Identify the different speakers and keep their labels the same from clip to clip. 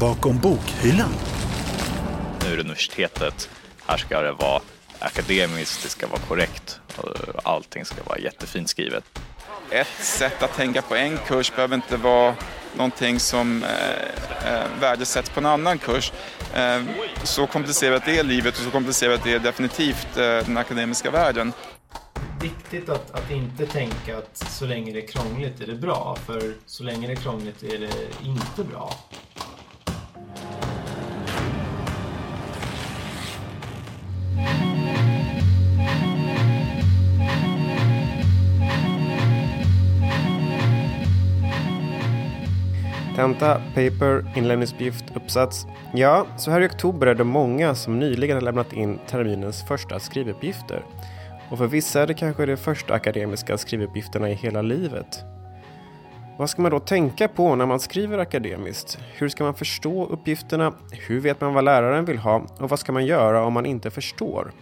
Speaker 1: bakom bokhyllan.
Speaker 2: Nu är det universitetet. Här ska det vara akademiskt, det ska vara korrekt och allting ska vara jättefint skrivet.
Speaker 3: Ett sätt att tänka på en kurs behöver inte vara någonting som eh, eh, värdesätts på en annan kurs. Eh, så komplicerat är livet och så komplicerat är definitivt eh, den akademiska världen.
Speaker 4: Viktigt att, att inte tänka att så länge det är krångligt är det bra, för så länge det är krångligt är det inte bra.
Speaker 5: Tenta, paper, inlämningsuppgift, uppsats. Ja, så här i oktober är det många som nyligen har lämnat in terminens första skrivuppgifter. Och för vissa är det kanske de första akademiska skrivuppgifterna i hela livet. Vad ska man då tänka på när man skriver akademiskt? Hur ska man förstå uppgifterna? Hur vet man vad läraren vill ha? Och vad ska man göra om man inte förstår?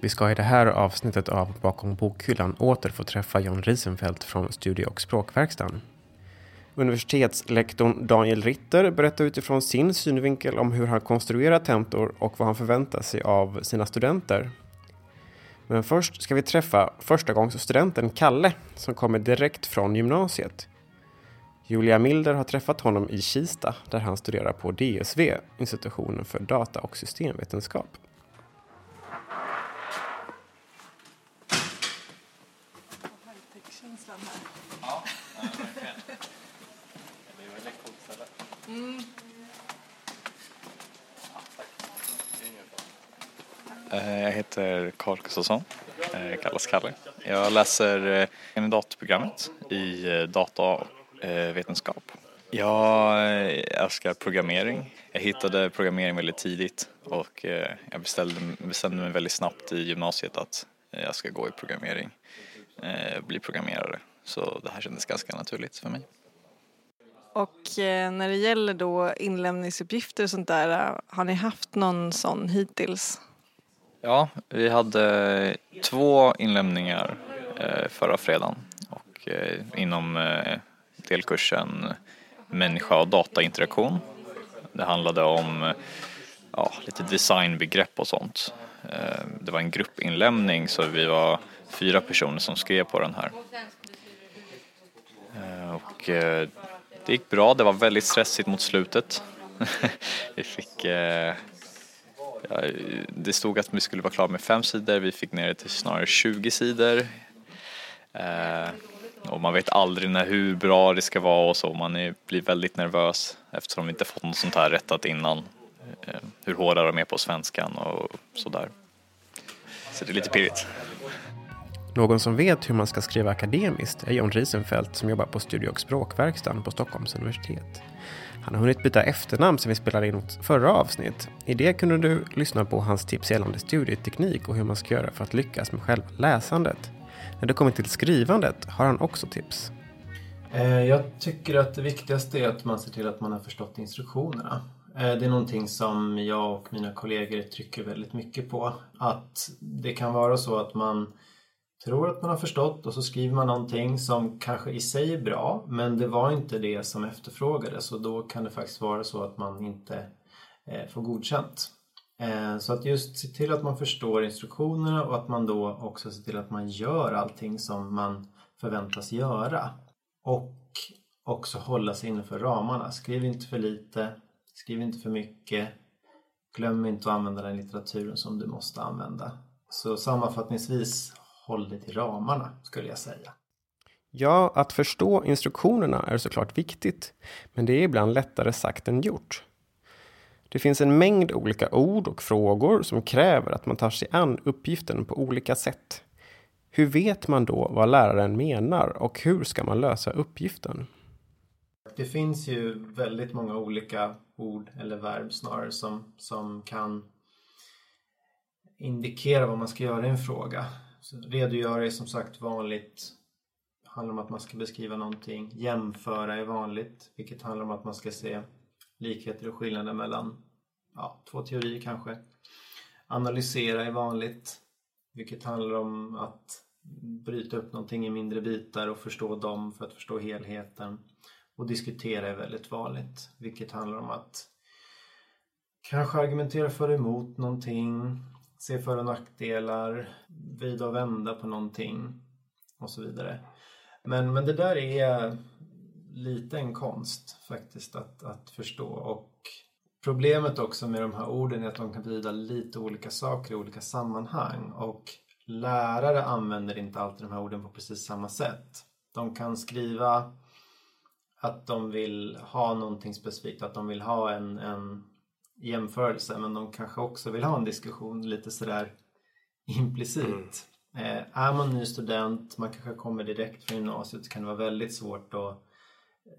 Speaker 5: Vi ska i det här avsnittet av Bakom bokhyllan åter få träffa John Riesenfeldt från Studie och språkverkstan. Universitetslektorn Daniel Ritter berättar utifrån sin synvinkel om hur han konstruerar tentor och vad han förväntar sig av sina studenter. Men först ska vi träffa förstagångsstudenten Kalle som kommer direkt från gymnasiet. Julia Milder har träffat honom i Kista där han studerar på DSV, institutionen för data och systemvetenskap.
Speaker 2: Eh, jag heter Karl Gustafsson, eh, kallas Kalle. Jag läser eh, kandidatprogrammet i eh, datavetenskap. Jag älskar programmering. Jag hittade programmering väldigt tidigt och jag beställde, bestämde mig väldigt snabbt i gymnasiet att jag ska gå i programmering, bli programmerare. Så det här kändes ganska naturligt för mig.
Speaker 6: Och när det gäller då inlämningsuppgifter och sånt där, har ni haft någon sån hittills?
Speaker 2: Ja, vi hade två inlämningar eh, förra fredagen och eh, inom eh, delkursen människa och datainteraktion. Det handlade om ja, lite designbegrepp och sånt. Det var en gruppinlämning så vi var fyra personer som skrev på den här. Och det gick bra, det var väldigt stressigt mot slutet. Vi fick det stod att vi skulle vara klara med fem sidor, vi fick ner det till snarare 20 sidor. Eh, och man vet aldrig när, hur bra det ska vara och så, man är, blir väldigt nervös eftersom vi inte fått något sånt här rättat innan. Eh, hur hårda de är på svenskan och sådär. Så det är lite pirrigt.
Speaker 5: Någon som vet hur man ska skriva akademiskt är John Riesenfeldt som jobbar på Studie och språkverkstan på Stockholms universitet. Han har hunnit byta efternamn sen vi spelade in vårt förra avsnitt. I det kunde du lyssna på hans tips gällande studieteknik och hur man ska göra för att lyckas med själva läsandet. När det kommer till skrivandet har han också tips.
Speaker 4: Eh, jag tycker att det viktigaste är att man ser till att man har förstått instruktionerna. Eh, det är någonting som jag och mina kollegor trycker väldigt mycket på. Att det kan vara så att man tror att man har förstått och så skriver man någonting som kanske i sig är bra men det var inte det som efterfrågades och då kan det faktiskt vara så att man inte eh, får godkänt. Eh, så att just se till att man förstår instruktionerna och att man då också ser till att man gör allting som man förväntas göra. Och också hålla sig innanför ramarna. Skriv inte för lite, skriv inte för mycket. Glöm inte att använda den litteraturen som du måste använda. Så sammanfattningsvis, håll dig till ramarna skulle jag säga.
Speaker 5: Ja, att förstå instruktionerna är såklart viktigt, men det är ibland lättare sagt än gjort. Det finns en mängd olika ord och frågor som kräver att man tar sig an uppgiften på olika sätt. Hur vet man då vad läraren menar och hur ska man lösa uppgiften?
Speaker 4: Det finns ju väldigt många olika ord eller verb snarare som, som kan indikera vad man ska göra i en fråga. Redogöra är som sagt vanligt. Det handlar om att man ska beskriva någonting. Jämföra är vanligt, vilket handlar om att man ska se likheter och skillnader mellan ja, två teorier kanske. Analysera är vanligt, vilket handlar om att bryta upp någonting i mindre bitar och förstå dem för att förstå helheten. och diskutera är väldigt vanligt. Vilket handlar om att kanske argumentera för och emot någonting, se för och nackdelar, vrida och vända på någonting och så vidare. Men, men det där är lite en konst faktiskt att, att förstå och problemet också med de här orden är att de kan betyda lite olika saker i olika sammanhang och lärare använder inte alltid de här orden på precis samma sätt. De kan skriva att de vill ha någonting specifikt, att de vill ha en, en jämförelse men de kanske också vill ha en diskussion lite sådär implicit. Mm. Eh, är man ny student, man kanske kommer direkt från gymnasiet så kan det vara väldigt svårt att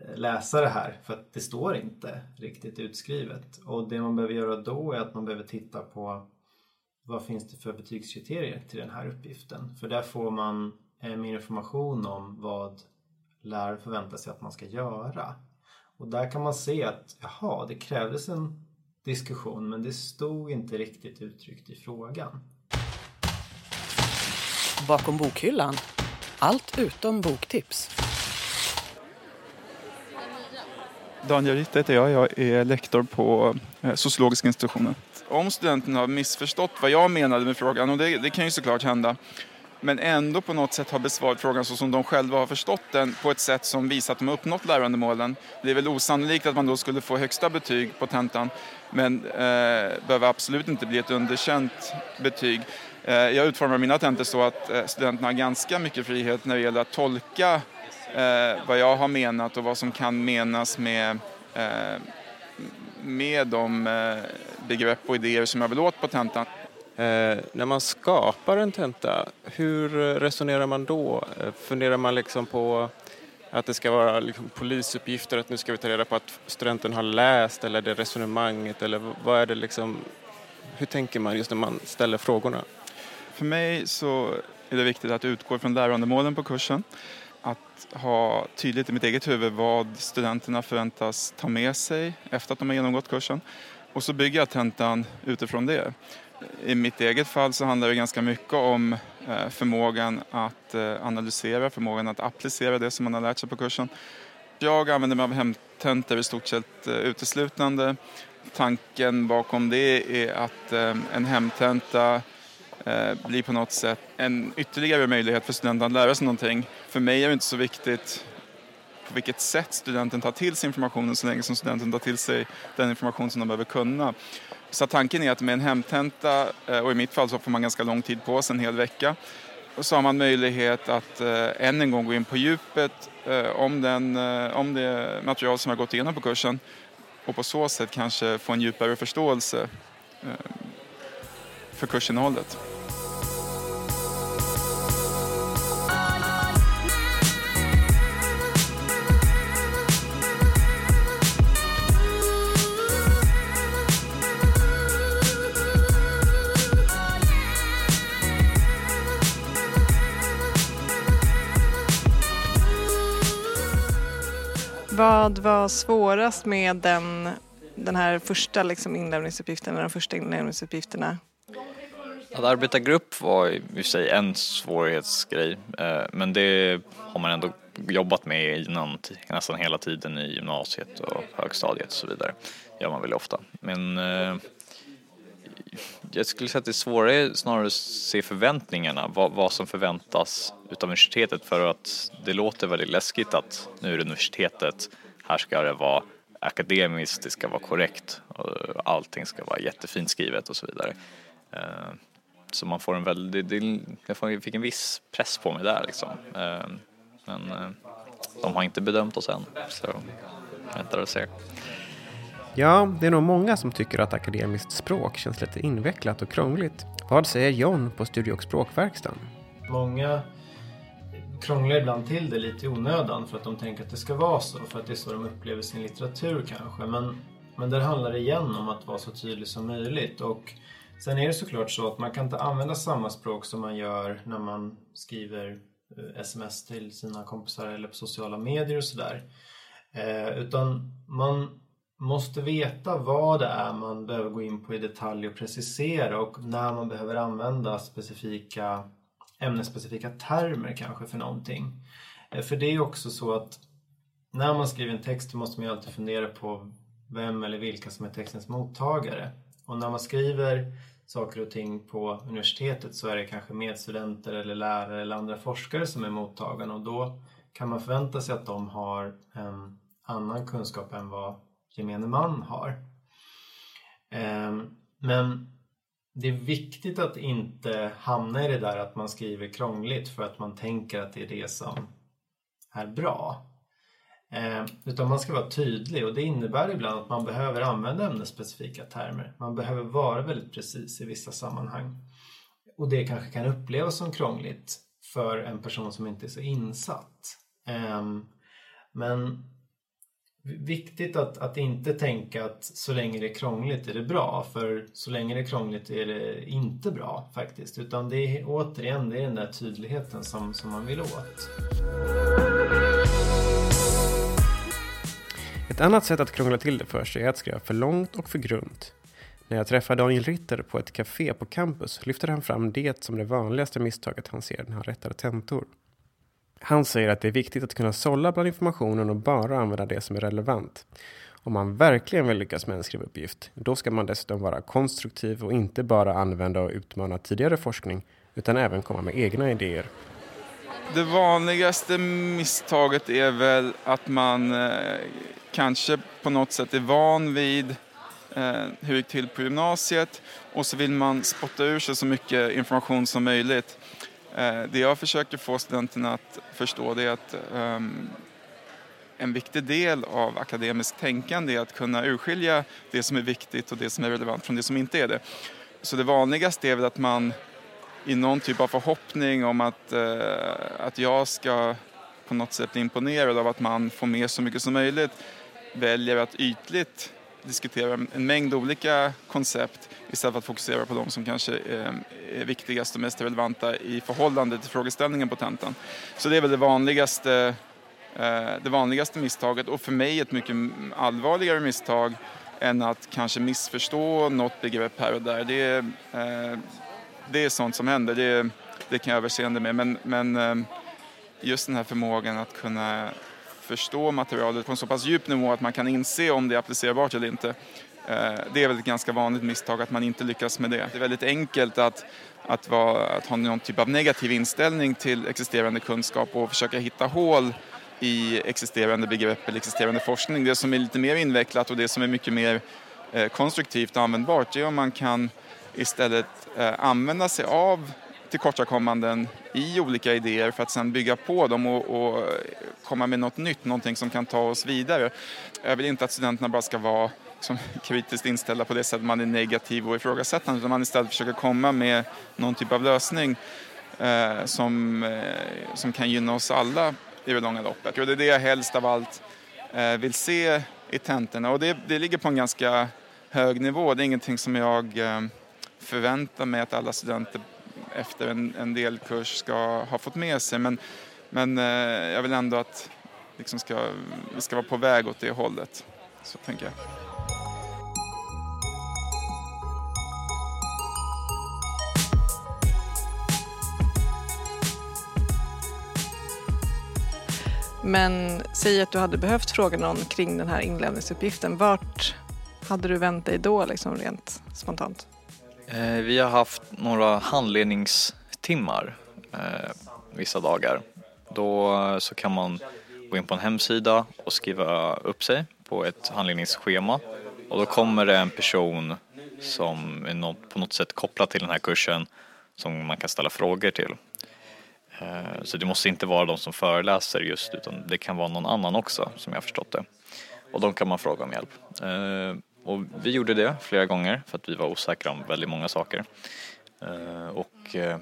Speaker 4: eh, läsa det här för att det står inte riktigt utskrivet. Och det man behöver göra då är att man behöver titta på vad finns det för betygskriterier till den här uppgiften? För där får man eh, mer information om vad lärare förväntar sig att man ska göra. Och där kan man se att jaha, det krävdes en diskussion men det stod inte riktigt uttryckt i frågan.
Speaker 1: Bakom bokhyllan. Allt utom boktips.
Speaker 3: Daniel Ritt heter jag. Jag är lektor på eh, sociologiska institutionen. Om studenten har missförstått vad jag menade med frågan, och det, det kan ju såklart hända, men ändå på något sätt har besvarat frågan så som de själva har förstått den på ett sätt som visar att de har uppnått lärandemålen. Det är väl osannolikt att man då skulle få högsta betyg på tentan men eh, behöver absolut inte bli ett underkänt betyg. Eh, jag utformar mina tentor så att eh, studenterna har ganska mycket frihet när det gäller att tolka eh, vad jag har menat och vad som kan menas med, eh, med de eh, begrepp och idéer som jag vill åt på tentan.
Speaker 5: Eh, när man skapar en tenta, hur resonerar man då? Eh, funderar man liksom på att det ska vara liksom polisuppgifter, att nu ska vi ta reda på att studenten har läst eller det resonemanget eller vad är det liksom, hur tänker man just när man ställer frågorna?
Speaker 3: För mig så är det viktigt att utgå från lärandemålen på kursen. Att ha tydligt i mitt eget huvud vad studenterna förväntas ta med sig efter att de har genomgått kursen. Och så bygger jag tentan utifrån det. I mitt eget fall så handlar det ganska mycket om eh, förmågan att eh, analysera, förmågan att applicera det som man har lärt sig på kursen. Jag använder mig av hemtentor i stort sett eh, uteslutande. Tanken bakom det är att en hemtenta blir på något sätt en ytterligare möjlighet för studenten att lära sig någonting. För mig är det inte så viktigt på vilket sätt studenten tar till sig informationen så länge som studenten tar till sig den information som de behöver kunna. Så tanken är att med en hemtenta, eh, och i mitt fall så får man ganska lång tid på sig, en hel vecka, så har man möjlighet att eh, än en gång gå in på djupet eh, om, den, om det material som har gått igenom på kursen och på så sätt kanske få en djupare förståelse för kursinnehållet.
Speaker 6: Vad var svårast med den, den här första liksom inlämningsuppgiften, de första inlämningsuppgifterna?
Speaker 2: Att arbeta grupp var i och för sig en svårighetsgrej eh, men det har man ändå jobbat med innan, nästan hela tiden i gymnasiet och högstadiet och så vidare. Det gör man väl ofta. Men eh, jag skulle säga att det är svårare snarare att se förväntningarna, vad, vad, som förväntas utav universitetet för att det låter väldigt läskigt att nu är det universitetet, här ska det vara akademiskt, det ska vara korrekt och allting ska vara jättefint skrivet och så vidare. Eh, så man får en väldigt, jag fick en viss press på mig där liksom. Eh, men eh, de har inte bedömt oss än, så väntar och ser.
Speaker 5: Ja, det är nog många som tycker att akademiskt språk känns lite invecklat och krångligt. Vad säger John på Studie och språkverkstan?
Speaker 4: Många krånglar ibland till det lite i onödan för att de tänker att det ska vara så, för att det är så de upplever sin litteratur kanske. Men, men där handlar det igen om att vara så tydlig som möjligt. Och sen är det såklart så att man kan inte använda samma språk som man gör när man skriver eh, sms till sina kompisar eller på sociala medier och sådär. Eh, utan man måste veta vad det är man behöver gå in på i detalj och precisera och när man behöver använda specifika ämnesspecifika termer kanske för någonting. Eh, för det är också så att när man skriver en text måste man ju alltid fundera på vem eller vilka som är textens mottagare. Och när man skriver saker och ting på universitetet så är det kanske medstudenter eller lärare eller andra forskare som är mottagarna och då kan man förvänta sig att de har en annan kunskap än vad gemene man har. Ehm, men det är viktigt att inte hamna i det där att man skriver krångligt för att man tänker att det är det som är bra. Ehm, utan man ska vara tydlig och det innebär ibland att man behöver använda ämnesspecifika termer. Man behöver vara väldigt precis i vissa sammanhang. Och det kanske kan upplevas som krångligt för en person som inte är så insatt. Ehm, men viktigt att, att inte tänka att så länge det är krångligt är det bra. För så länge det är krångligt är det inte bra faktiskt. Utan det är återigen det är den där tydligheten som, som man vill åt.
Speaker 5: Ett annat sätt att krångla till det för sig är att skriva för långt och för grunt. När jag träffar Daniel Ritter på ett café på campus lyfter han fram det som det vanligaste misstaget han ser när han rättar tentor. Han säger att det är viktigt att kunna sålla bland informationen och bara använda det som är relevant. Om man verkligen vill lyckas med en skrivuppgift, då ska man dessutom vara konstruktiv och inte bara använda och utmana tidigare forskning, utan även komma med egna idéer.
Speaker 3: Det vanligaste misstaget är väl att man eh, kanske på något sätt är van vid eh, hur det gick till på gymnasiet och så vill man spotta ur sig så mycket information som möjligt. Eh, det jag försöker få studenterna att förstå det är att ehm, en viktig del av akademiskt tänkande är att kunna urskilja det som är viktigt och det som är relevant från det som inte är det. Så det vanligaste är väl att man i någon typ av förhoppning om att, eh, att jag ska på något sätt bli imponerad av att man får med så mycket som möjligt väljer att ytligt diskutera en mängd olika koncept istället för att fokusera på de som kanske ehm, är, viktigast och mest relevanta i förhållande till frågeställningen på tentan. Så det är väl det vanligaste, eh, det vanligaste misstaget och för mig ett mycket allvarligare misstag än att kanske missförstå något begrepp här och där. Det är, det är sånt som händer, det, det kan jag överseende med. Men, men ehm, just den här förmågan att kunna förstå materialet på en så pass djup nivå att man kan inse om det är applicerbart eller inte. Eh, det är väl ett ganska vanligt misstag att man inte lyckas med det. Det är väldigt enkelt att, att, vara, att ha någon typ av negativ inställning till existerande kunskap och försöka hitta hål i existerande begrepp eller existerande forskning. Det som är lite mer invecklat och det som är mycket mer eh, konstruktivt och användbart är om man kan istället eh, använda sig av tillkortakommanden i olika idéer för att sedan bygga på dem och, och, komma med något nytt, någonting som kan ta oss vidare. Jag vill inte att studenterna bara ska vara liksom, kritiskt inställda på det sättet man är negativ och ifrågasättande utan man istället försöker komma med någon typ av lösning eh, som, eh, som kan gynna oss alla i det långa loppet. Och det är det jag helst av allt eh, vill se i tentorna och det, det ligger på en ganska hög nivå. Det är ingenting som jag eh, förväntar mig att alla studenter efter en, en del kurs ska ha fått med sig. Men, men eh, jag vill ändå att liksom ska, vi ska vara på väg åt det hållet. Så tänker jag.
Speaker 6: Men säg att du hade behövt fråga någon kring den här inlämningsuppgiften. Vart hade du vänt dig då liksom rent spontant?
Speaker 2: Eh, vi har haft några handledningstimmar eh, vissa dagar. Då eh, så kan man gå in på en hemsida och skriva upp sig på ett handledningsschema och då kommer det en person som är på något sätt kopplad till den här kursen som man kan ställa frågor till. Så det måste inte vara de som föreläser just utan det kan vara någon annan också som jag har förstått det. Och de kan man fråga om hjälp. Och vi gjorde det flera gånger för att vi var osäkra om väldigt många saker. Eh, och eh,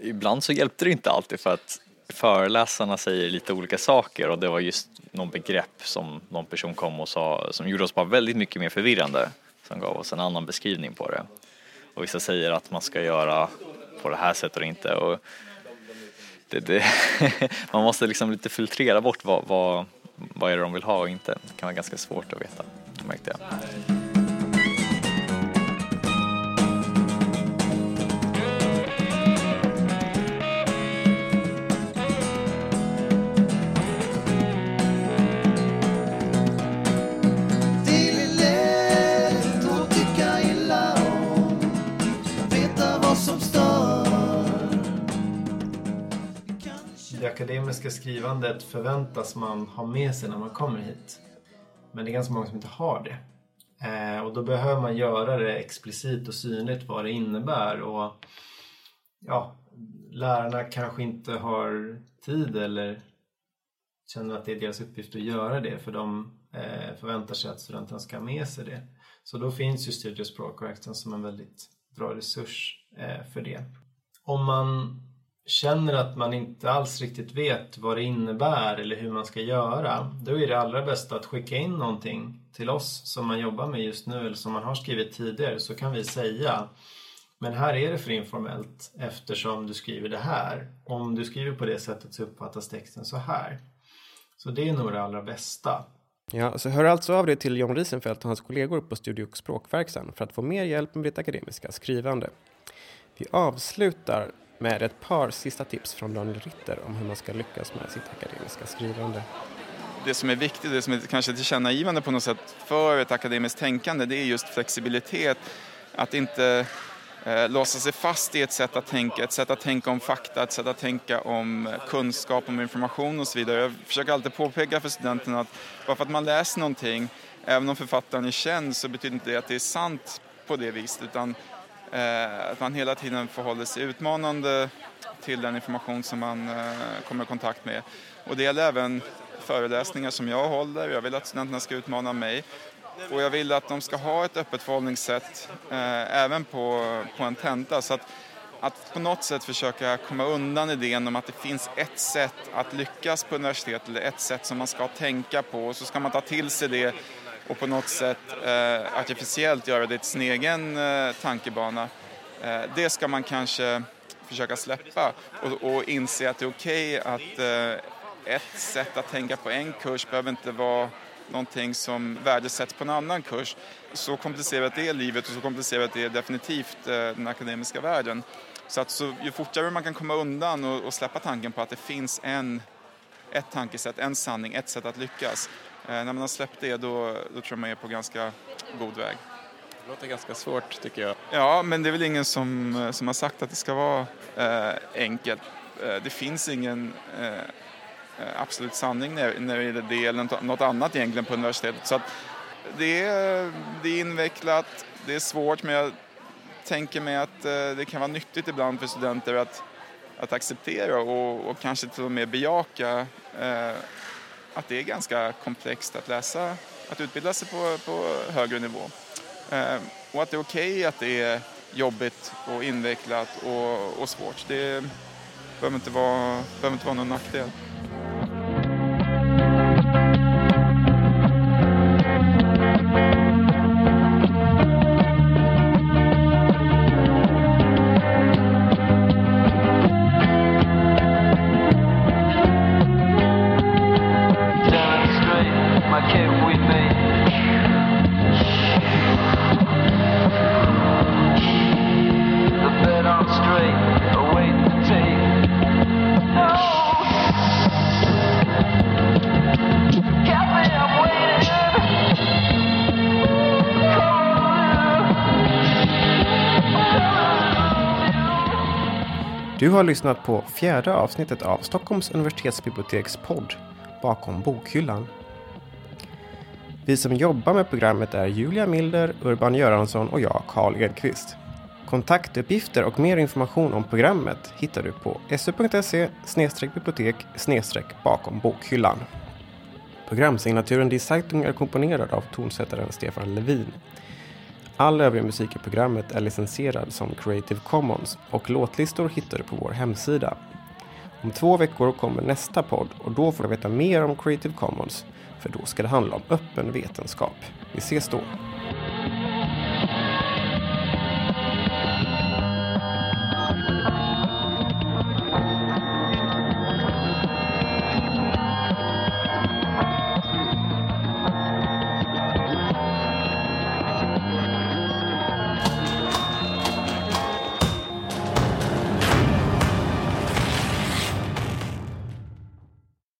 Speaker 2: ibland så hjälpte det inte alltid för att föreläsarna säger lite olika saker och det var just någon begrepp som någon person kom och sa som gjorde oss bara väldigt mycket mer förvirrande. Som gav oss en annan beskrivning på det. Och vissa säger att man ska göra på det här sättet och inte. Och det, det man måste liksom lite filtrera bort vad, vad, vad är det de vill ha och inte. Det kan vara ganska svårt att veta märkte jag.
Speaker 4: Det akademiska skrivandet förväntas man ha med sig när man kommer hit? Men det är ganska många som inte har det. Eh, och då behöver man göra det explicit och synligt vad det innebär. Och ja, lärarna kanske inte har tid eller känner att det är deras uppgift att göra det för de eh, förväntar sig att studenterna ska ha med sig det. Så då finns ju studie och språkverkstaden som en väldigt bra resurs eh, för det. Om man känner att man inte alls riktigt vet vad det innebär eller hur man ska göra, då är det allra bästa att skicka in någonting till oss som man jobbar med just nu eller som man har skrivit tidigare så kan vi säga men här är det för informellt eftersom du skriver det här. Om du skriver på det sättet så uppfattas texten så här. Så det är nog det allra bästa.
Speaker 5: Ja, så hör alltså av dig till John Risenfeldt och hans kollegor på Studio och språkverkstan för att få mer hjälp med ditt akademiska skrivande. Vi avslutar med ett par sista tips från Daniel Ritter om hur man ska lyckas med sitt akademiska skrivande.
Speaker 3: Det som är viktigt, det som är kanske tillkännagivande på något sätt för ett akademiskt tänkande, det är just flexibilitet. Att inte eh, låsa sig fast i ett sätt att tänka, ett sätt att tänka om fakta, ett sätt att tänka om eh, kunskap, om information och så vidare. Jag försöker alltid påpeka för studenterna att bara för att man läser någonting, även om författaren är känd, så betyder inte det att det är sant på det viset, utan Eh, att man hela tiden förhåller sig utmanande till den information som man eh, kommer i kontakt med. Och det gäller även föreläsningar som jag håller. Jag vill att studenterna ska utmana mig. Och jag vill att de ska ha ett öppet förhållningssätt eh, även på, på en tenta. Så att, att på något sätt försöka komma undan idén om att det finns ett sätt att lyckas på universitet eller ett sätt som man ska tänka på och så ska man ta till sig det och på något sätt eh, artificiellt göra det till sin egen eh, tankebana. Eh, det ska man kanske försöka släppa och, och inse att det är okej okay att eh, ett sätt att tänka på en kurs behöver inte vara någonting som värdesätts på en annan kurs. Så komplicerat är livet och så komplicerat är definitivt eh, den akademiska världen. Så att så, ju fortare man kan komma undan och, och, släppa tanken på att det finns en, ett tankesätt, en sanning, ett sätt att lyckas. Eh, när man har släppt det då, då tror jag man är på ganska god väg.
Speaker 5: Det låter ganska svårt tycker jag.
Speaker 3: Ja, men det är väl ingen som, som har sagt att det ska vara eh, enkelt. Eh, det finns ingen eh, Eh, absolut sanning när, när det är det eller något annat egentligen på universitetet. Så det, är, det är invecklat, det är svårt men jag tänker mig att eh, det kan vara nyttigt ibland för studenter att, att acceptera och, och kanske till och med bejaka eh, att det är ganska komplext att läsa, att utbilda sig på, på högre nivå. Eh, och att det är okej okay att det är jobbigt och invecklat och, och svårt. Det behöver inte vara, behöver inte vara någon nackdel.
Speaker 5: Du har lyssnat på fjärde avsnittet av Stockholms universitetsbiblioteks podd Bakom bokhyllan. Vi som jobbar med programmet är Julia Milder, Urban Göransson och jag, Karl Edqvist. Kontaktuppgifter och mer information om programmet hittar du på su.se bibliotek bakom bokhyllan. Programsignaturen Die Zeitung är komponerad av tonsättaren Stefan Levin. All övrig musik i programmet är licensierad som Creative Commons och låtlistor hittar du på vår hemsida. Om två veckor kommer nästa podd och då får du veta mer om Creative Commons för då ska det handla om öppen vetenskap. Vi ses då!